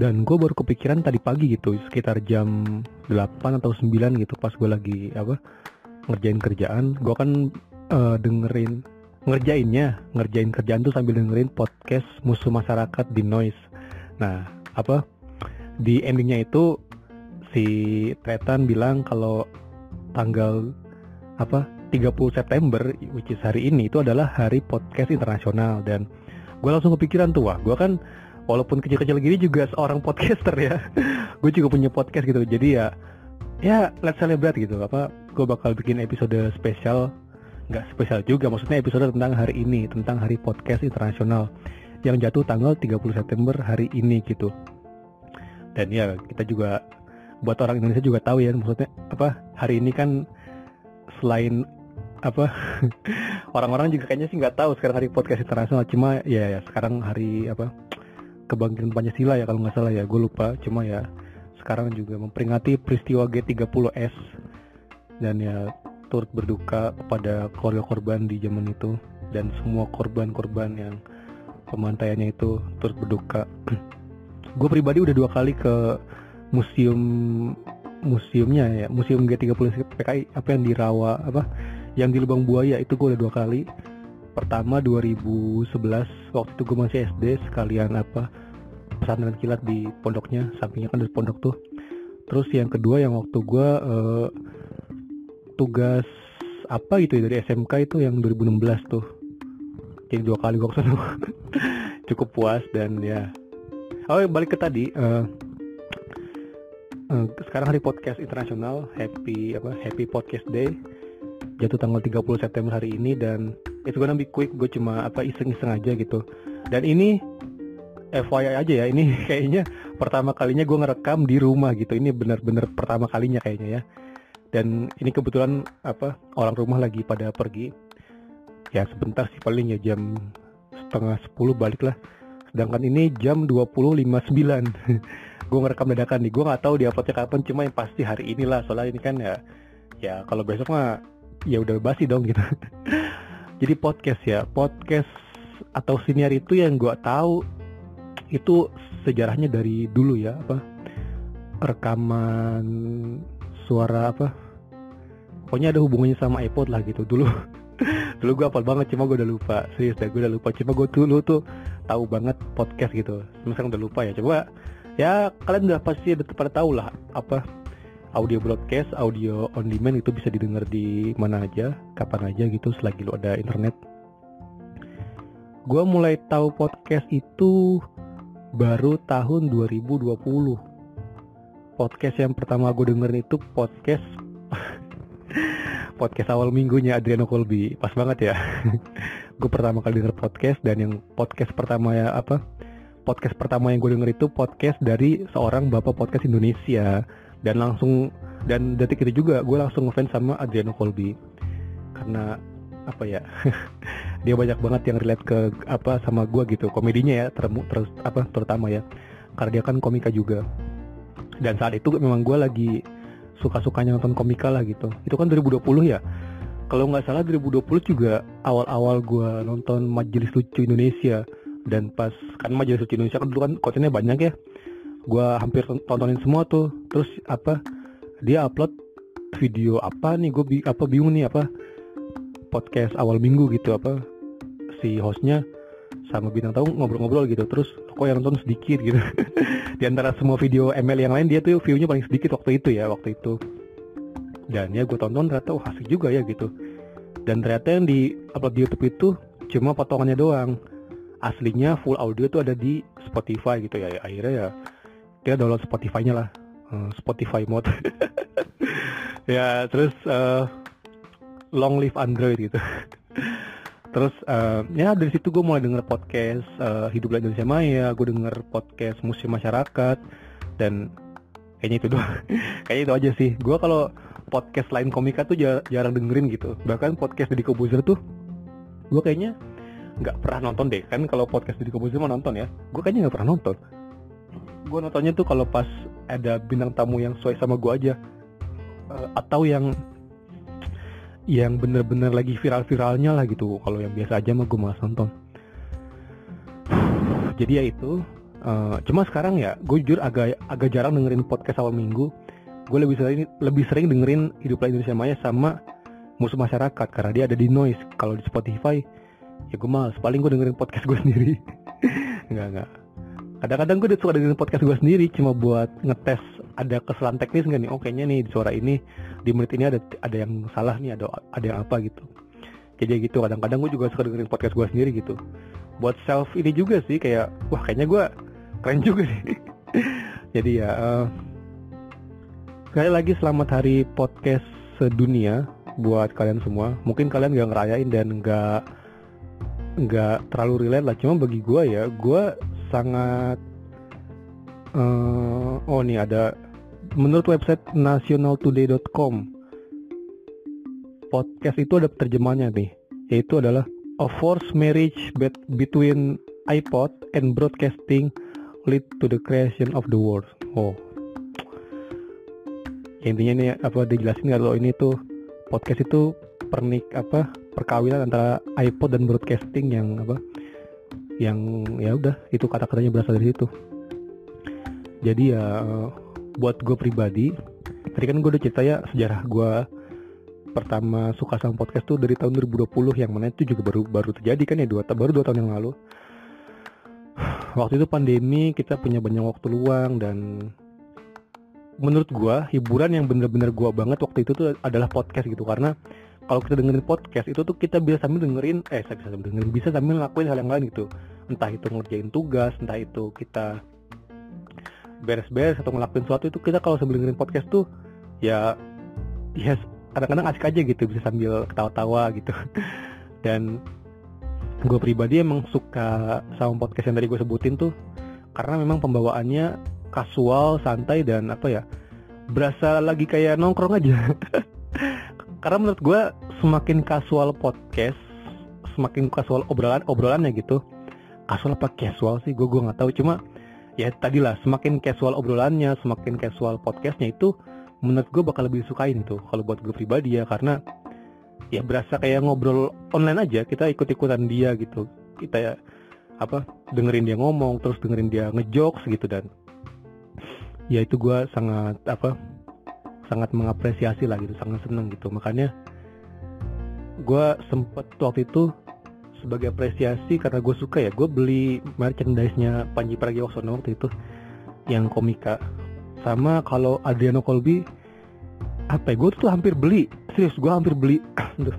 dan gue baru kepikiran tadi pagi gitu sekitar jam 8 atau 9 gitu pas gue lagi apa ngerjain kerjaan. Gue kan uh, dengerin ngerjainnya ngerjain kerjaan tuh sambil dengerin podcast musuh masyarakat di noise. Nah apa di endingnya itu si Tretan bilang kalau tanggal apa 30 September which is hari ini itu adalah hari podcast internasional. Dan gue langsung kepikiran tuh wah gue kan walaupun kecil-kecil gini juga seorang podcaster ya. Gue juga punya podcast gitu. Jadi ya ya let's celebrate gitu. Apa gue bakal bikin episode spesial. Nggak spesial juga maksudnya episode tentang hari ini tentang hari podcast internasional yang jatuh tanggal 30 September hari ini gitu. Dan ya kita juga buat orang Indonesia juga tahu ya maksudnya apa hari ini kan selain apa orang-orang juga kayaknya sih nggak tahu sekarang hari podcast internasional. Cuma ya, ya sekarang hari apa kebangkitan Pancasila ya kalau nggak salah ya. Gue lupa cuma ya sekarang juga memperingati peristiwa G30S dan ya turut berduka kepada keluarga korban di zaman itu. Dan semua korban-korban yang pemantaiannya itu turut berduka. Gue pribadi udah dua kali ke museum museumnya ya museum G30 PKI apa yang di Rawa apa yang di Lubang Buaya itu gue udah dua kali. Pertama 2011 waktu itu gue masih SD sekalian apa pesantren kilat di pondoknya sampingnya kan dari pondok tuh. Terus yang kedua yang waktu gue uh, tugas apa gitu ya dari SMK itu yang 2016 tuh. Jadi dua kali gue ke sana cukup puas dan ya. Oh balik ke tadi uh, sekarang hari podcast internasional happy apa happy podcast day. Jatuh tanggal 30 September hari ini dan itu gonna be quick gue cuma apa iseng-iseng aja gitu. Dan ini FYI aja ya. Ini kayaknya pertama kalinya gue ngerekam di rumah gitu. Ini bener-bener pertama kalinya kayaknya ya. Dan ini kebetulan apa orang rumah lagi pada pergi. Ya sebentar sih paling ya jam setengah 10 balik lah. Sedangkan ini jam 20.59 gue ngerekam dadakan nih. Gue nggak tahu di uploadnya kapan cuma yang pasti hari inilah. Soalnya ini kan ya ya kalau besok mah ya udah basi dong gitu. Jadi podcast ya. Podcast atau siniar itu yang gue tahu itu sejarahnya dari dulu ya apa? Rekaman suara apa? Pokoknya ada hubungannya sama iPod lah gitu. Dulu dulu gue apal banget cuma gue udah lupa. Serius deh gue udah lupa. Cuma gue dulu tuh tahu banget podcast gitu. Sekarang udah lupa ya. Coba ya kalian udah pasti udah pada tahu lah apa? Audio broadcast, audio on demand itu bisa didengar di mana aja, kapan aja gitu selagi lu ada internet. Gua mulai tahu podcast itu baru tahun 2020. Podcast yang pertama gue dengerin itu podcast podcast awal minggunya Adriano Colby. Pas banget ya. gue pertama kali denger podcast dan yang podcast pertama ya apa? Podcast pertama yang gue denger itu podcast dari seorang bapak podcast Indonesia dan langsung dan detik itu juga gue langsung ngefans sama Adriano Colby karena apa ya dia banyak banget yang relate ke apa sama gue gitu. Komedinya ya termu terus apa terutama ya. Karena dia kan komika juga. Dan saat itu memang gue lagi suka-sukanya nonton komika lah gitu. Itu kan 2020 ya. Kalau nggak salah 2020 juga awal-awal gue nonton majelis lucu Indonesia. Dan pas kan majelis lucu Indonesia kan dulu kan kontennya banyak ya. Gue hampir tontonin semua tuh. Terus apa dia upload video apa nih? Gue bi apa bingung nih apa podcast awal minggu gitu apa si hostnya sama bintang tamu ngobrol-ngobrol gitu. Terus kok yang nonton sedikit gitu. Di antara semua video ML yang lain dia tuh viewnya paling sedikit waktu itu ya waktu itu. Dan ya gue tonton ternyata oh asik juga ya gitu. Dan ternyata yang di upload di YouTube itu cuma potongannya doang. Aslinya full audio tuh ada di Spotify gitu ya. Akhirnya ya kita download Spotify-nya lah. Uh, Spotify mode. Ya terus uh, long live Android gitu terus uh, ya dari situ gue mulai denger podcast uh, hidup Indonesia Maya gue denger podcast museum masyarakat dan kayaknya itu doang. Kayaknya itu aja sih. Gue kalau podcast lain komika tuh jar jarang dengerin gitu. Bahkan podcast dari Kobuzer tuh gue kayaknya nggak pernah nonton deh. Kan kalau podcast dari Kobuzer mau nonton ya. Gue kayaknya nggak pernah nonton. Gue nontonnya tuh kalau pas ada bintang tamu yang sesuai sama gue aja. Uh, atau yang yang bener-bener lagi viral-viralnya lah gitu. Kalau yang biasa aja mah gue malas nonton. Jadi ya itu uh, cuma sekarang ya gue jujur agak agak jarang dengerin podcast awal minggu. Gue lebih sering lebih sering dengerin hiduplah Indonesia Maya sama musuh masyarakat karena dia ada di noise. Kalau di Spotify ya gue males. Paling gue dengerin podcast gue sendiri. Nggak nggak kadang-kadang gue suka dengerin podcast gue sendiri cuma buat ngetes ada kesalahan teknis nggak nih? Oh kayaknya nih di suara ini di menit ini ada ada yang salah nih ada ada yang apa gitu. Jadi gitu kadang-kadang gue juga suka dengerin podcast gue sendiri gitu. Buat self ini juga sih kayak wah kayaknya gue keren juga sih. Jadi ya uh, lagi selamat hari podcast sedunia buat kalian semua. Mungkin kalian gak ngerayain dan gak nggak terlalu relate lah. Cuma bagi gue ya gue sangat uh, oh nih ada menurut website nationaltoday.com podcast itu ada terjemahnya nih yaitu adalah a forced marriage between iPod and broadcasting lead to the creation of the world. Oh. Intinya nih apa dijelasin kalau ini tuh podcast itu pernik apa perkawinan antara iPod dan broadcasting yang apa yang ya udah itu kata-katanya berasal dari situ. Jadi ya buat gue pribadi tadi kan gue udah cerita ya sejarah gue pertama suka sama podcast tuh dari tahun 2020 yang mana itu juga baru baru terjadi kan ya dua baru dua tahun yang lalu. Waktu itu pandemi kita punya banyak waktu luang dan menurut gue hiburan yang bener-bener gue banget waktu itu tuh adalah podcast gitu karena kalau kita dengerin podcast itu tuh kita bisa sambil dengerin eh bisa sambil dengerin bisa sambil ngelakuin hal yang lain gitu. Entah itu ngerjain tugas entah itu kita beres-beres atau ngelakuin sesuatu itu kita kalau sambil dengerin podcast tuh ya ya kadang-kadang asik aja gitu bisa sambil ketawa-tawa gitu. Dan gue pribadi emang suka sama podcast yang tadi gue sebutin tuh karena memang pembawaannya kasual santai dan apa ya berasa lagi kayak nongkrong aja karena menurut gue semakin kasual podcast semakin kasual obrolan obrolannya gitu kasual apa casual sih? Gue gue nggak tahu. Cuma ya tadi lah semakin casual obrolannya semakin casual podcastnya itu menurut gue bakal lebih sukain itu kalau buat gue pribadi ya. Karena ya berasa kayak ngobrol online aja kita ikut ikutan dia gitu. Kita ya apa dengerin dia ngomong terus dengerin dia ngejokes gitu dan ya itu gue sangat apa sangat mengapresiasi lah gitu sangat seneng gitu. Makanya gue sempet waktu itu sebagai apresiasi karena gue suka ya gue beli merchandise-nya Panji Pragiwaksono waktu itu yang komika. Sama kalau Adriano Colby apa ya gue tuh hampir beli serius gue hampir beli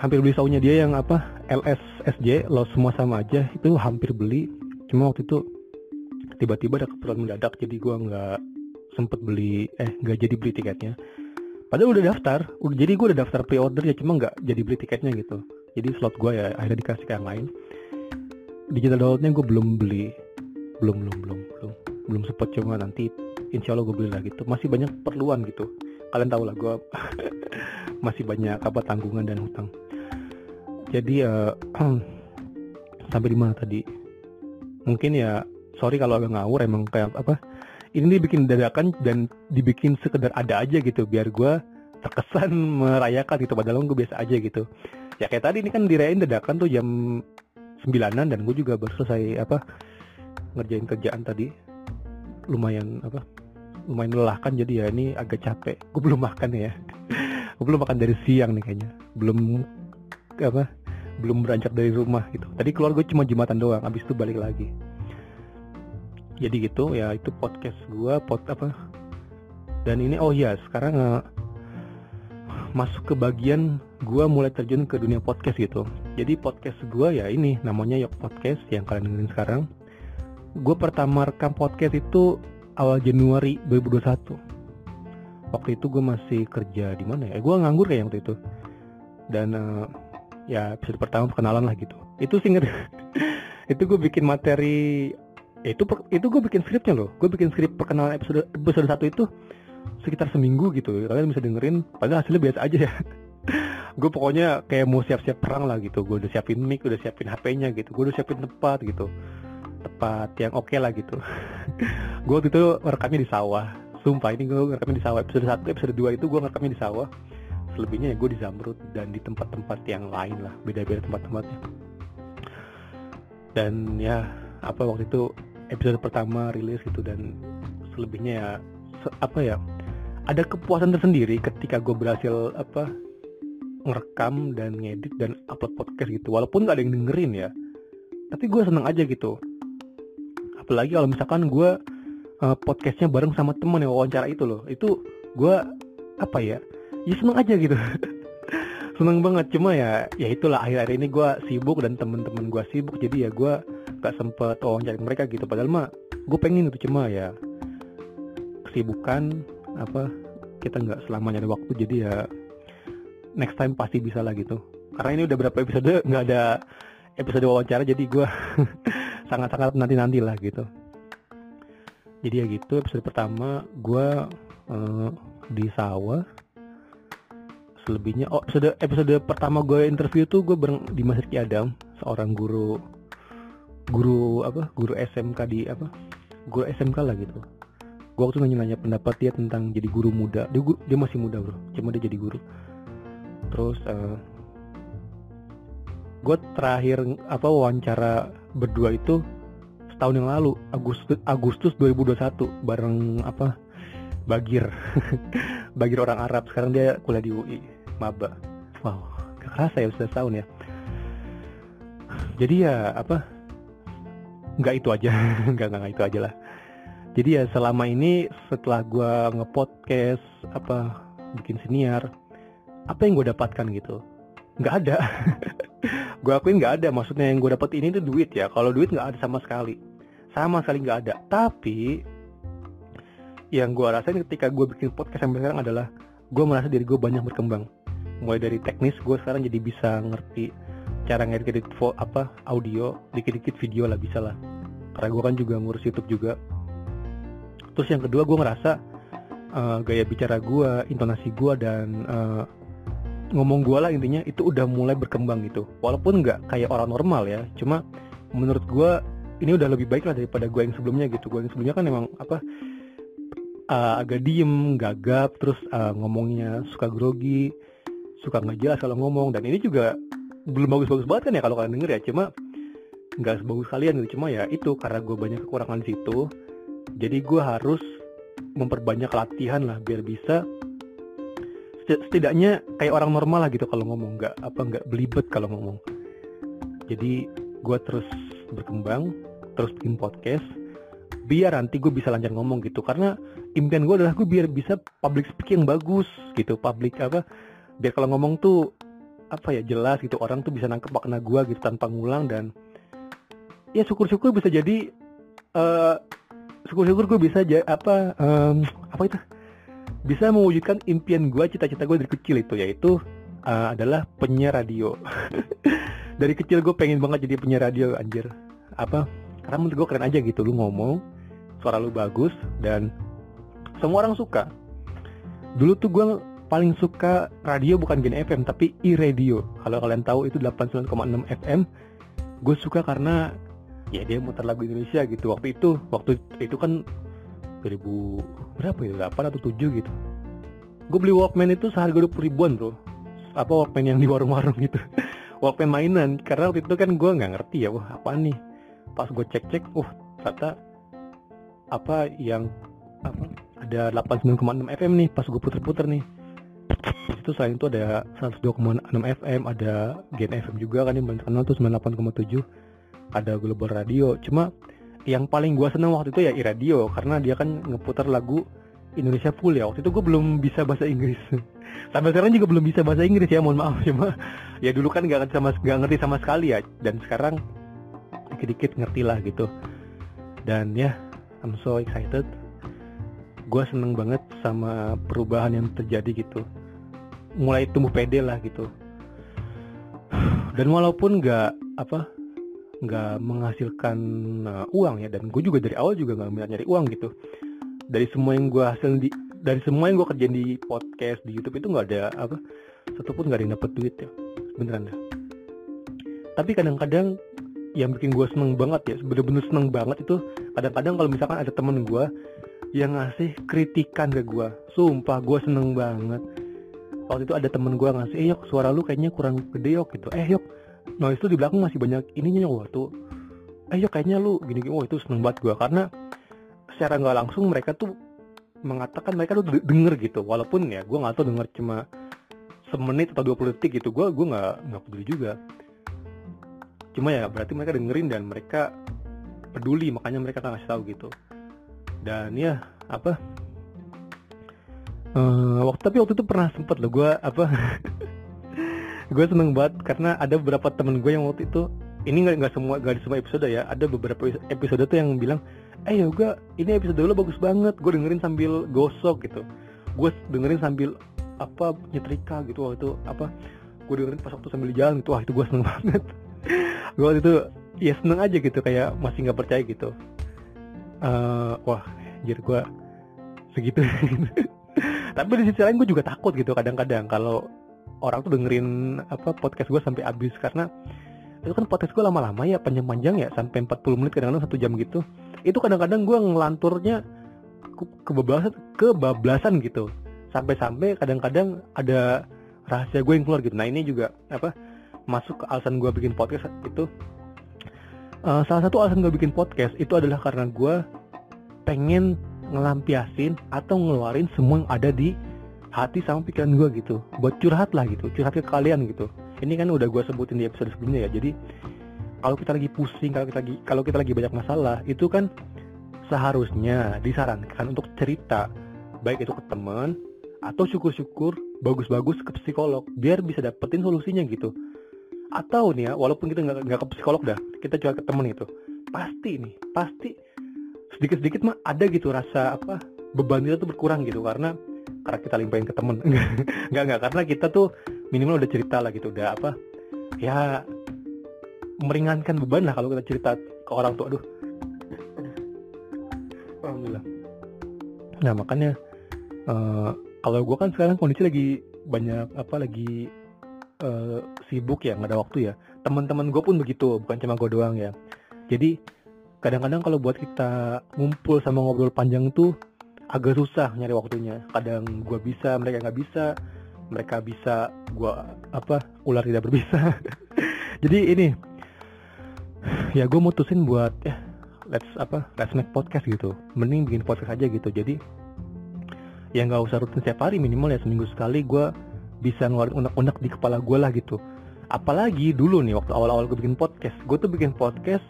hampir beli saunya dia yang apa LSSJ lo semua sama aja itu hampir beli. Cuma waktu itu tiba-tiba ada keperluan mendadak jadi gue nggak sempet beli eh nggak jadi beli tiketnya. Padahal udah daftar udah jadi gue udah daftar pre-order ya cuma nggak jadi beli tiketnya gitu. Jadi slot gue ya akhirnya dikasih ke yang lain. Digital downloadnya gue belum beli. Belum belum belum belum. Belum sempet cuma nanti insya Allah gue beli lah gitu masih banyak perluan gitu. Kalian tahu lah gue masih banyak apa tanggungan dan hutang. Jadi uh, sampai di mana tadi? Mungkin ya sorry kalau agak ngawur emang kayak apa ini dibikin dadakan dan dibikin sekedar ada aja gitu biar gue terkesan merayakan gitu padahal gue biasa aja gitu. Ya kayak tadi ini kan dirayain dadakan tuh jam sembilanan dan gue juga baru selesai apa ngerjain kerjaan tadi. Lumayan apa lumayan melelahkan jadi ya ini agak capek. Gue belum makan ya. Gue belum makan dari siang nih kayaknya. Belum apa belum beranjak dari rumah gitu. Tadi keluar gue cuma jumatan doang abis itu balik lagi jadi gitu ya itu podcast gue pot apa? Dan ini oh ya sekarang uh, masuk ke bagian gue mulai terjun ke dunia podcast gitu. Jadi podcast gue ya ini namanya Yok Podcast yang kalian dengerin sekarang. Gue pertama rekam podcast itu awal Januari 2021 waktu itu gue masih kerja di mana ya? Gue nganggur kayak waktu itu. Dan uh, ya episode pertama perkenalan lah gitu. Itu sih itu gue bikin materi itu itu gue bikin skripnya loh. Gue bikin skrip perkenalan episode episode satu itu sekitar seminggu gitu. Kalian bisa dengerin padahal hasilnya biasa aja ya. Gue pokoknya kayak mau siap-siap perang lah gitu. Gue udah siapin mic udah siapin hp-nya gitu. Gue udah siapin tempat gitu. Tempat yang oke okay lah gitu. Gue waktu itu rekamnya di sawah. Sumpah ini gue rekamnya di sawah. Episode satu episode dua itu gue rekamnya di sawah. Selebihnya ya gue di Zamrud dan di tempat-tempat yang lain lah. Beda-beda tempat-tempatnya. Dan ya apa waktu itu episode pertama rilis gitu dan selebihnya ya se- apa ya ada kepuasan tersendiri ketika gue berhasil apa ngerekam dan ngedit dan upload podcast gitu. Walaupun gak ada yang dengerin ya tapi gue seneng aja gitu. Apalagi kalau misalkan gue uh, podcastnya bareng sama temen yang wawancara itu loh itu gue apa ya ya seneng aja gitu. Seneng banget cuma ya ya itulah akhir-akhir ini gue sibuk dan temen-temen gue sibuk jadi ya gue gak sempet wawancara mereka gitu. Padahal mah gue pengen itu cuma ya kesibukan apa kita nggak selamanya ada waktu jadi ya next time pasti bisa lah gitu. Karena ini udah berapa episode nggak ada episode wawancara jadi gue sangat-sangat nanti-nanti lah gitu. Jadi ya gitu episode pertama gue uh, di sawah selebihnya oh episode episode pertama gue interview tuh gue bareng di Mas Riki Adam seorang guru guru apa guru SMK di apa guru SMK lah gitu. Gue waktu nanya-nanya pendapat dia tentang jadi guru muda dia, dia masih muda bro. Cuma dia jadi guru. Terus uh, gue terakhir apa wawancara berdua itu setahun yang lalu Agustus Agustus 2021 bareng apa Bagir. Bagir orang Arab. Sekarang dia kuliah di UI maba. Wow gak kerasa ya sudah setahun ya. Jadi ya apa nggak itu aja. Nggak nggak itu aja lah. Jadi ya selama ini setelah gua ngepodcast apa bikin siniar apa yang gue dapatkan gitu? Nggak ada. Gue akuin nggak ada. Maksudnya yang gue dapat ini tuh duit ya. Kalau duit nggak ada sama sekali. Sama sekali nggak ada. Tapi yang gue rasain ketika gue bikin podcast sampai sekarang adalah gue merasa diri gue banyak berkembang. Mulai dari teknis gue sekarang jadi bisa ngerti cara ngedit fo apa audio dikit-dikit video lah bisa lah. Karena gue kan juga ngurus YouTube juga. Terus yang kedua gue ngerasa uh, gaya bicara gue intonasi gue dan uh, ngomong gue lah intinya itu udah mulai berkembang gitu. Walaupun nggak kayak orang normal ya cuma menurut gue ini udah lebih baik lah daripada gue yang sebelumnya gitu. Gue yang sebelumnya kan emang apa uh, agak diem gagap terus uh, ngomongnya suka grogi suka nggak jelas kalau ngomong. Dan ini juga belum bagus-bagus banget kan ya kalau kalian denger ya. Cuma nggak sebagus kalian gitu. Cuma ya itu karena gue banyak kekurangan situ jadi gue harus memperbanyak latihan lah biar bisa setidaknya kayak orang normal lah gitu kalau ngomong. Nggak apa nggak belibet kalau ngomong. Jadi gue terus berkembang terus bikin podcast biar nanti gue bisa lancar ngomong gitu. Karena impian gue adalah gue biar bisa public speaking yang bagus gitu. Public apa biar kalau ngomong tuh apa ya jelas gitu orang tuh bisa nangkep makna gue gitu tanpa ngulang dan ya syukur-syukur bisa jadi uh, syukur-syukur gue bisa aja apa um, apa itu? Bisa mewujudkan impian gue cita-cita gue dari kecil itu yaitu uh, adalah penyiar radio. Dari kecil gue pengen banget jadi penyiar radio anjir. Apa? Karena menurut gue keren aja gitu lu ngomong suara lu bagus dan semua orang suka. Dulu tuh gue paling suka radio bukan Gen FM tapi e-radio. Kalau kalian tahu itu 89,6 FM gue suka karena ya dia muter lagu Indonesia gitu. Waktu itu waktu itu kan 2000 berapa ya? 8 atau 7 gitu. Gue beli Walkman itu seharga 20 ribuan bro. Apa Walkman yang di warung-warung gitu. Walkman mainan. Karena waktu itu kan gue nggak ngerti ya wah apa nih? Pas gue cek-cek uh ternyata apa yang apa ada 89,6 FM nih pas gue puter-puter nih itu selain itu ada 102,6 FM ada Gen FM juga kan yang terkenal tuh 98,7 ada Global Radio. Cuma yang paling gue seneng waktu itu ya i-radio karena dia kan ngeputar lagu Indonesia full ya. Waktu itu gue belum bisa bahasa Inggris. Sampai sekarang juga belum bisa bahasa Inggris ya mohon maaf. Cuma ya dulu kan nggak sama nggak ngerti sama sekali ya. Dan sekarang dikit-dikit ngerti lah gitu. Dan ya I'm so excited gue seneng banget sama perubahan yang terjadi gitu. Mulai tumbuh pede lah gitu. Dan walaupun nggak apa nggak menghasilkan uh, uang ya dan gue juga dari awal juga nggak nyari uang gitu. Dari semua yang gue hasil di dari semua yang gue kerjain di podcast di YouTube itu nggak ada apa satupun nggak ada yang dapet duit ya. Beneran dah. Tapi kadang-kadang yang bikin gue seneng banget ya bener-bener seneng banget itu kadang-kadang kalau misalkan ada temen gue yang ngasih kritikan ke gue sumpah gue seneng banget. Waktu itu ada temen gue ngasih eh yok suara lu kayaknya kurang gede yok gitu. Eh yok noise tuh di belakang masih banyak ininya yok tuh ayo kayaknya lu gini gini oh itu seneng banget gue karena secara nggak langsung mereka tuh mengatakan mereka tuh denger gitu. Walaupun ya gue nggak tahu denger cuma semenit atau 20 detik gitu gue gue nggak nggak peduli juga. Cuma ya berarti mereka dengerin dan mereka peduli makanya mereka kan ngasih tahu gitu dan ya apa? Uh, waktu tapi waktu itu pernah sempet loh gue apa? Gue seneng banget karena ada beberapa temen gue yang waktu itu ini nggak nggak semua nggak di semua episode ya ada beberapa episode tuh yang bilang eh yoga ini episode lo bagus banget. Gue dengerin sambil gosok gitu. Gue dengerin sambil apa nyetrika gitu waktu itu apa gue dengerin pas waktu sambil jalan gitu wah itu gue seneng banget. Gue waktu itu ya seneng aja gitu kayak masih nggak percaya gitu uh, wah jadi gue segitu. Tapi di sisi lain gue juga takut gitu kadang-kadang kalau orang tuh dengerin apa podcast gue sampai habis. Karena itu kan podcast gue lama-lama ya panjang-panjang ya sampai 40 menit kadang-kadang satu jam gitu. Itu kadang-kadang gue ngelanturnya kebablasan kebablasan gitu. Sampai-sampai kadang-kadang ada rahasia gue yang keluar gitu. Nah ini juga apa masuk ke alasan gue bikin podcast itu uh, salah satu alasan gue bikin podcast itu adalah karena gue pengen ngelampiasin atau ngeluarin semua yang ada di hati sama pikiran gue gitu. Buat curhat lah gitu curhat ke kalian gitu. Ini kan udah gue sebutin di episode sebelumnya ya jadi kalau kita lagi pusing kalau kita lagi kalau kita lagi banyak masalah itu kan seharusnya disarankan untuk cerita baik itu ke teman atau syukur-syukur bagus-bagus ke psikolog biar bisa dapetin solusinya gitu atau nih ya walaupun kita nggak ke psikolog dah kita coba ke temen itu pasti nih pasti sedikit-sedikit mah ada gitu rasa apa beban kita tuh berkurang gitu karena karena kita limpahin ke temen. Nggak nggak karena kita tuh minimal udah cerita lah gitu udah apa ya meringankan beban lah kalau kita cerita ke orang tua aduh. Alhamdulillah. Nah makanya uh, kalau gue kan sekarang kondisi lagi banyak apa lagi uh, sibuk ya nggak ada waktu ya. Teman-teman gue pun begitu bukan cuma gue doang ya. Jadi kadang-kadang kalau buat kita ngumpul sama ngobrol panjang tuh agak susah nyari waktunya. Kadang gue bisa mereka nggak bisa mereka bisa gue apa ular tidak berbisa. Jadi ini ya gue mutusin buat ya let's apa let's make podcast gitu. Mending bikin podcast aja gitu. Jadi ya nggak usah rutin setiap hari minimal ya seminggu sekali gue bisa ngeluarin unek-unek di kepala gue lah gitu. Apalagi dulu nih waktu awal-awal gue bikin podcast gue tuh bikin podcast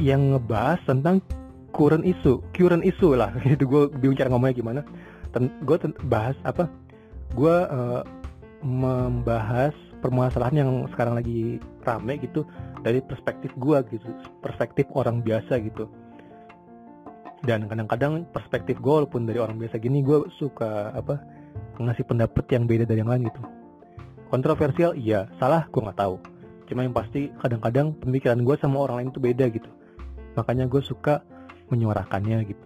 yang ngebahas tentang current isu current isu lah. Gitu gue bingung cara ngomongnya gimana. Gue bahas apa? Gue uh, membahas permasalahan yang sekarang lagi rame gitu dari perspektif gue gitu perspektif orang biasa gitu. Dan kadang-kadang perspektif gue walaupun dari orang biasa gini gue suka apa ngasih pendapat yang beda dari yang lain gitu. Kontroversial iya. Salah gue nggak tahu. Cuma yang pasti kadang-kadang pemikiran gue sama orang lain itu beda gitu. Makanya gue suka menyuarakannya gitu.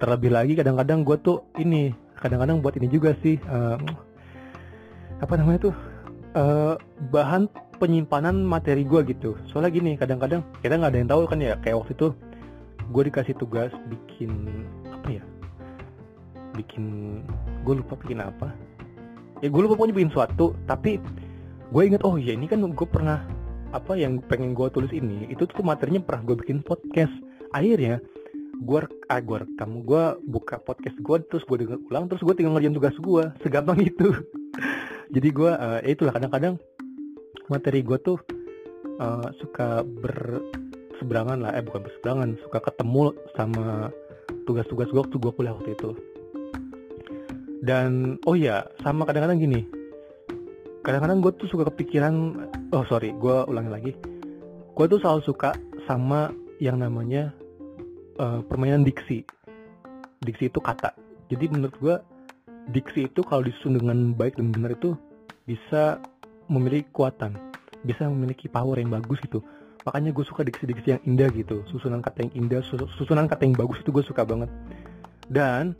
Terlebih lagi kadang-kadang gue tuh ini kadang-kadang buat ini juga sih uh, apa namanya tuh uh, bahan penyimpanan materi gue gitu. Soalnya gini kadang-kadang kita nggak ada yang tahu kan ya kayak waktu itu gue dikasih tugas bikin apa ya bikin gue lupa bikin apa. Ya gue lupa pokoknya bikin suatu tapi gue inget oh ya ini kan gue pernah apa yang pengen gue tulis ini itu tuh materinya pernah gue bikin podcast. Akhirnya gue ah gue rekam gue buka podcast gue terus gue denger ulang terus gue tinggal ngerjain tugas gue segampang itu. Jadi gue uh, ya itulah kadang-kadang materi gue tuh uh, suka berseberangan lah eh bukan berseberangan suka ketemu sama tugas-tugas gue waktu gue kuliah waktu itu dan oh ya sama kadang-kadang gini kadang-kadang gue tuh suka kepikiran oh sorry gue ulangi lagi gue tuh selalu suka sama yang namanya uh, permainan diksi. Diksi itu kata. Jadi menurut gue diksi itu kalau disusun dengan baik dan benar itu bisa memiliki kekuatan, bisa memiliki power yang bagus gitu. Makanya gue suka diksi-diksi yang indah gitu, susunan kata yang indah, susunan kata yang bagus itu gue suka banget. Dan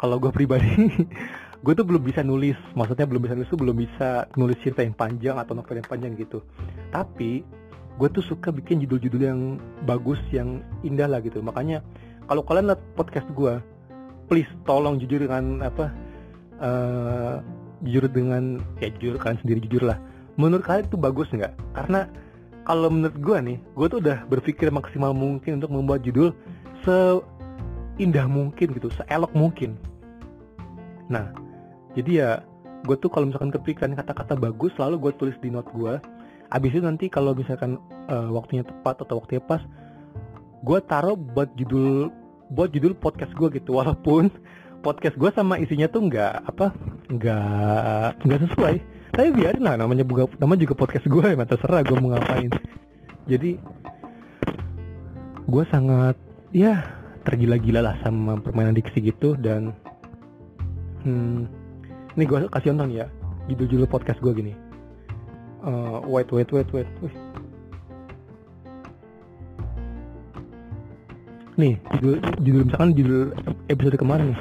kalau gue pribadi, gue tuh belum bisa nulis, maksudnya belum bisa nulis tuh belum bisa nulis cerita yang panjang atau novel yang panjang gitu. Tapi gue tuh suka bikin judul-judul yang bagus yang indah lah gitu. Makanya kalau kalian lihat podcast gue please tolong jujur dengan apa uh, jujur dengan ya jujur kalian sendiri jujur lah. Menurut kalian itu bagus nggak? Karena kalau menurut gue nih gue tuh udah berpikir maksimal mungkin untuk membuat judul seindah mungkin gitu seelok mungkin nah jadi ya gue tuh kalau misalkan kepikiran kata-kata bagus selalu gue tulis di note gue abis itu nanti kalau misalkan uh, waktunya tepat atau waktunya pas gue taruh buat judul buat judul podcast gue gitu. Walaupun podcast gue sama isinya tuh nggak apa nggak nggak sesuai. Tapi biarin lah namanya juga nama juga podcast gue ya terserah gue mau ngapain. Jadi gue sangat ya tergila-gila lah sama permainan diksi gitu dan hmm, ini gue kasih contoh nih ya. Judul-judul podcast gue gini. Uh, wait wait wait wait. Wih. nih judul, judul misalkan judul episode kemarin nih.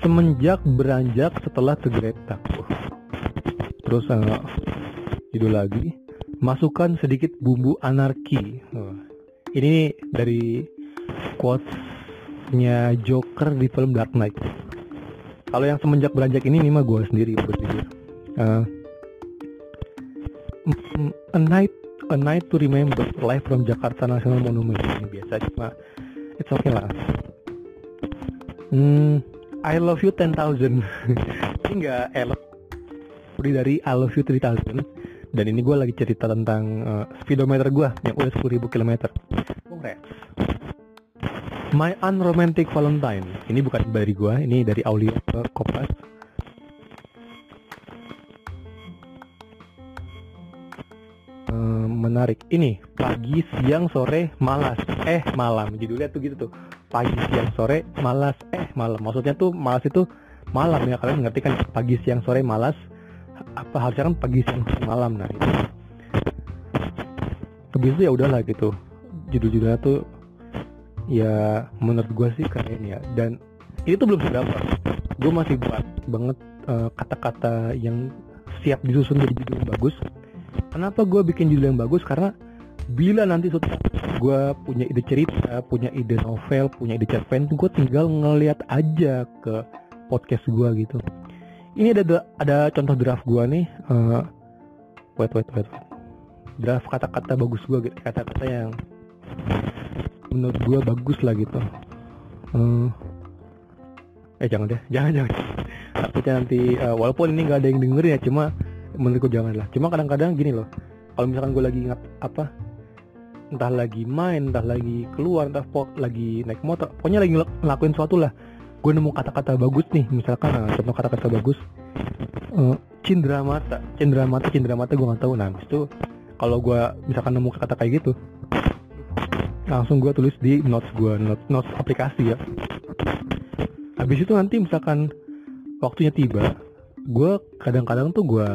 Semenjak beranjak setelah tergeletak terus uh, judul lagi. Masukkan sedikit bumbu anarki. Oh. ini dari quotesnya Joker di film Dark Knight kalau yang semenjak beranjak ini ini mah gue sendiri berpikir uh, a night a night to remember live from Jakarta National Monument. Ini biasa cuma it's okay lah. Hmm I love you 10,000 ini enggak elok. Udah dari I love you 3000 dan ini gue lagi cerita tentang uh, speedometer gue yang udah 10.000 km Congrats My Unromantic Valentine. Ini bukan dari gue ini dari Aulia Kopas. Uh, menarik. Ini pagi siang sore malas eh malam. Judulnya tuh gitu tuh. Pagi siang sore malas eh malam. Maksudnya tuh malas itu malam ya. Kalian ngerti kan pagi siang sore malas? Apa harusnya kan pagi siang malam? Nah itu. Habis itu ya udahlah gitu. Judul-judulnya tuh ya menurut gue sih keren ya. Dan ini tuh belum seberapa. Gue masih buat banget uh, kata-kata yang siap disusun jadi judul yang bagus. Kenapa gue bikin judul yang bagus? Karena bila nanti suatu gue punya ide cerita punya ide novel punya ide cerpen gue tinggal ngeliat aja ke podcast gue gitu. Ini ada ada contoh draft gua nih uh, wait wait wait. Draft kata-kata bagus gua gitu kata-kata yang menurut gua bagus lah gitu. Uh, eh jangan deh jangan jangan. Takutnya nanti uh, walaupun ini nggak ada yang dengerin ya cuma menurutku jangan lah. Cuma kadang-kadang gini loh kalau misalkan gue lagi ingat apa entah lagi main entah lagi keluar entah lagi naik motor pokoknya lagi ngelakuin sesuatu lah. Gue nemu kata-kata bagus nih misalkan nah, contoh kata-kata bagus. Uh, cindera mata cindera mata cindera mata gue nggak tahu. Nah itu kalau gue misalkan nemu kata kayak gitu langsung gue tulis di notes gue notes, notes aplikasi ya. Habis itu nanti misalkan waktunya tiba gue kadang-kadang tuh gue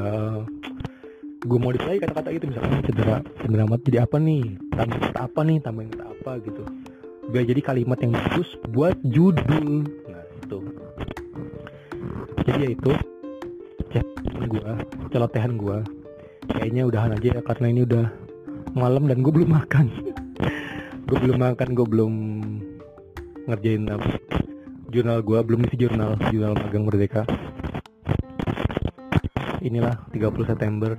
gue mau lagi kata-kata itu misalkan cedera cedera mata jadi apa nih? Tambahin kata apa nih? Tambahin kata apa gitu. Biar jadi kalimat yang bagus buat judul. Gitu jadi ya itu. Celotehan gua celotehan gua. Kayaknya udahan aja ya karena ini udah malam dan gue belum makan gue belum makan gue belum ngerjain apa. Jurnal gue belum isi jurnal jurnal magang merdeka. Inilah 30 September.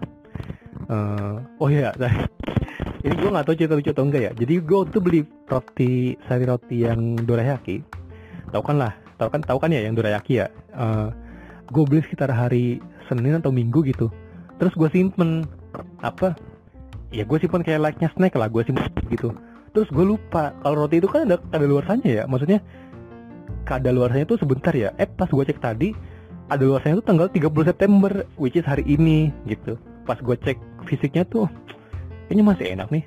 Uh, oh ya ini gue nggak tahu cerita lucu atau enggak ya. Jadi gue tuh beli roti sari roti yang dorayaki. Tau kan lah tahu kan tahu kan ya yang dorayaki ya? Uh, eh, gue beli sekitar hari Senin atau Minggu gitu. Terus gue simpen apa? Ya gue simpen kayak like nya snack lah gue simpen gitu terus gue lupa kalau roti itu kan ada ada luarsanya ya? Maksudnya kada luarsanya tuh sebentar ya? Eh pas gue cek tadi ada luarsanya tuh tanggal 30 September which is hari ini gitu. Pas gue cek fisiknya tuh kayaknya masih enak nih.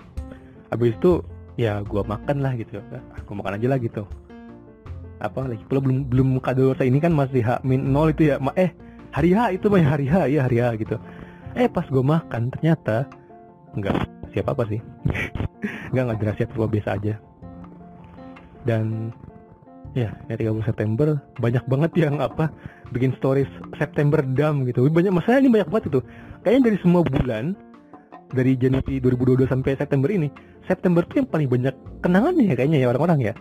Habis itu ya gue makan lah gitu. Aku makan aja lah gitu. Apa lagi? Pula belum belum kado ini kan masih H min nol itu ya? Eh hari H itu mah ya hari H ya hari H gitu. Eh pas gue makan ternyata nggak siapa apa sih nggak nggak jelas siapa gue biasa aja. Dan ya ya 30 September banyak banget yang apa bikin stories September dam gitu. Banyak masalah ini banyak banget itu. Kayaknya dari semua bulan dari Januari 2022 sampai September ini September tuh yang paling banyak kenangannya ya kayaknya ya orang-orang ya.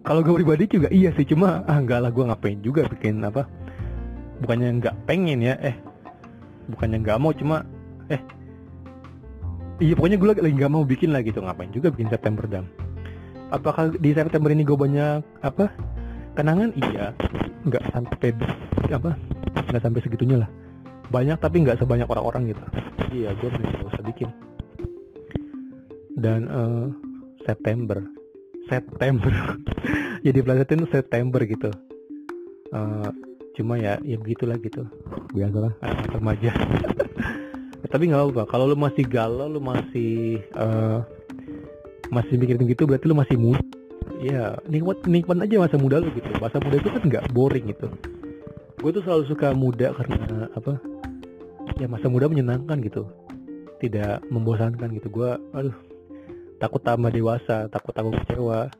Kalau gue pribadi juga iya sih cuma ah enggak lah gue ngapain juga bikin apa bukannya nggak pengen ya eh bukannya nggak mau cuma eh iya pokoknya gue lagi nggak mau bikin lah gitu. Ngapain juga bikin September dam? Apakah di September ini gue banyak apa kenangan? Iya. Nggak sampai apa nggak sampai segitunya lah. Banyak tapi nggak sebanyak orang-orang gitu. Iya gue nggak usah bikin. Dan uh, September. September. Jadi pelajarin September gitu. Uh, cuma ya ya begitulah gitu. Biasalah anak remaja tapi nggak apa kalau lu masih galau lu masih uh, masih mikirin gitu berarti lu masih muda. Ya nikmat nikmat aja masa muda lu gitu. Masa muda itu kan nggak boring gitu. Gue tuh selalu suka muda karena apa ya masa muda menyenangkan gitu. Tidak membosankan gitu. Gue aduh takut tambah dewasa takut takut kecewa.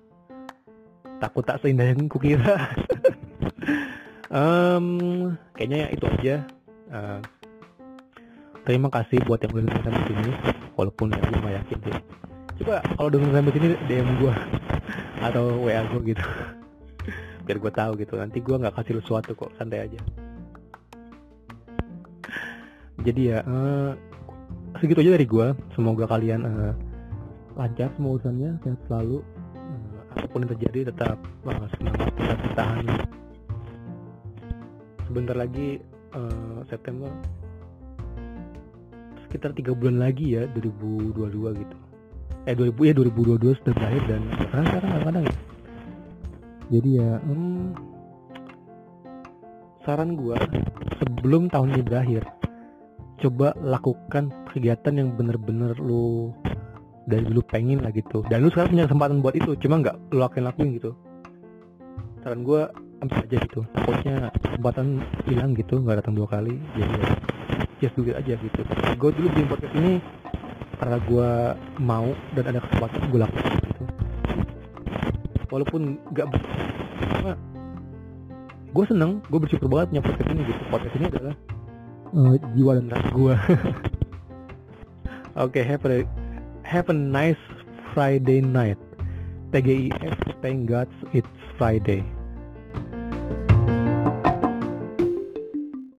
Takut tak seindah yang kukira um, kayaknya itu aja. Uh, terima kasih buat yang udah dengerin sampai sini walaupun ya gue gak yakin sih. Coba kalau dengerin sampai sini DM gue atau WA gue gitu. Biar gue tahu gitu. Nanti gue nggak kasih sesuatu kok santai aja. Jadi ya uh, segitu aja dari gue semoga kalian uh, lancar semua urusannya sehat selalu. Uh, apa pun yang terjadi tetap uh, semangat tetap bertahan. Sebentar lagi uh, September sekitar tiga bulan lagi ya 2022 gitu. Eh 2000 ya 2022 sudah berakhir dan sekarang sekarang kadang-kadang ya. Jadi ya hmm, saran gua sebelum tahun ini berakhir coba lakukan kegiatan yang bener-bener lu dari dulu pengen lah gitu. Dan lu sekarang punya kesempatan buat itu cuma nggak lu akan lakuin gitu. Saran gua ambil aja gitu. Takutnya kesempatan hilang gitu nggak datang dua kali jadi ya just do it aja gitu. Gue dulu bikin podcast ini karena gue mau dan ada kesempatan gue lakukan gitu. Walaupun nggak gue seneng gue bersyukur banget punya podcast ini gitu. Podcast ini adalah uh, jiwa dan rasa gue oke okay, have a have a nice Friday night. TGIF thank God it's Friday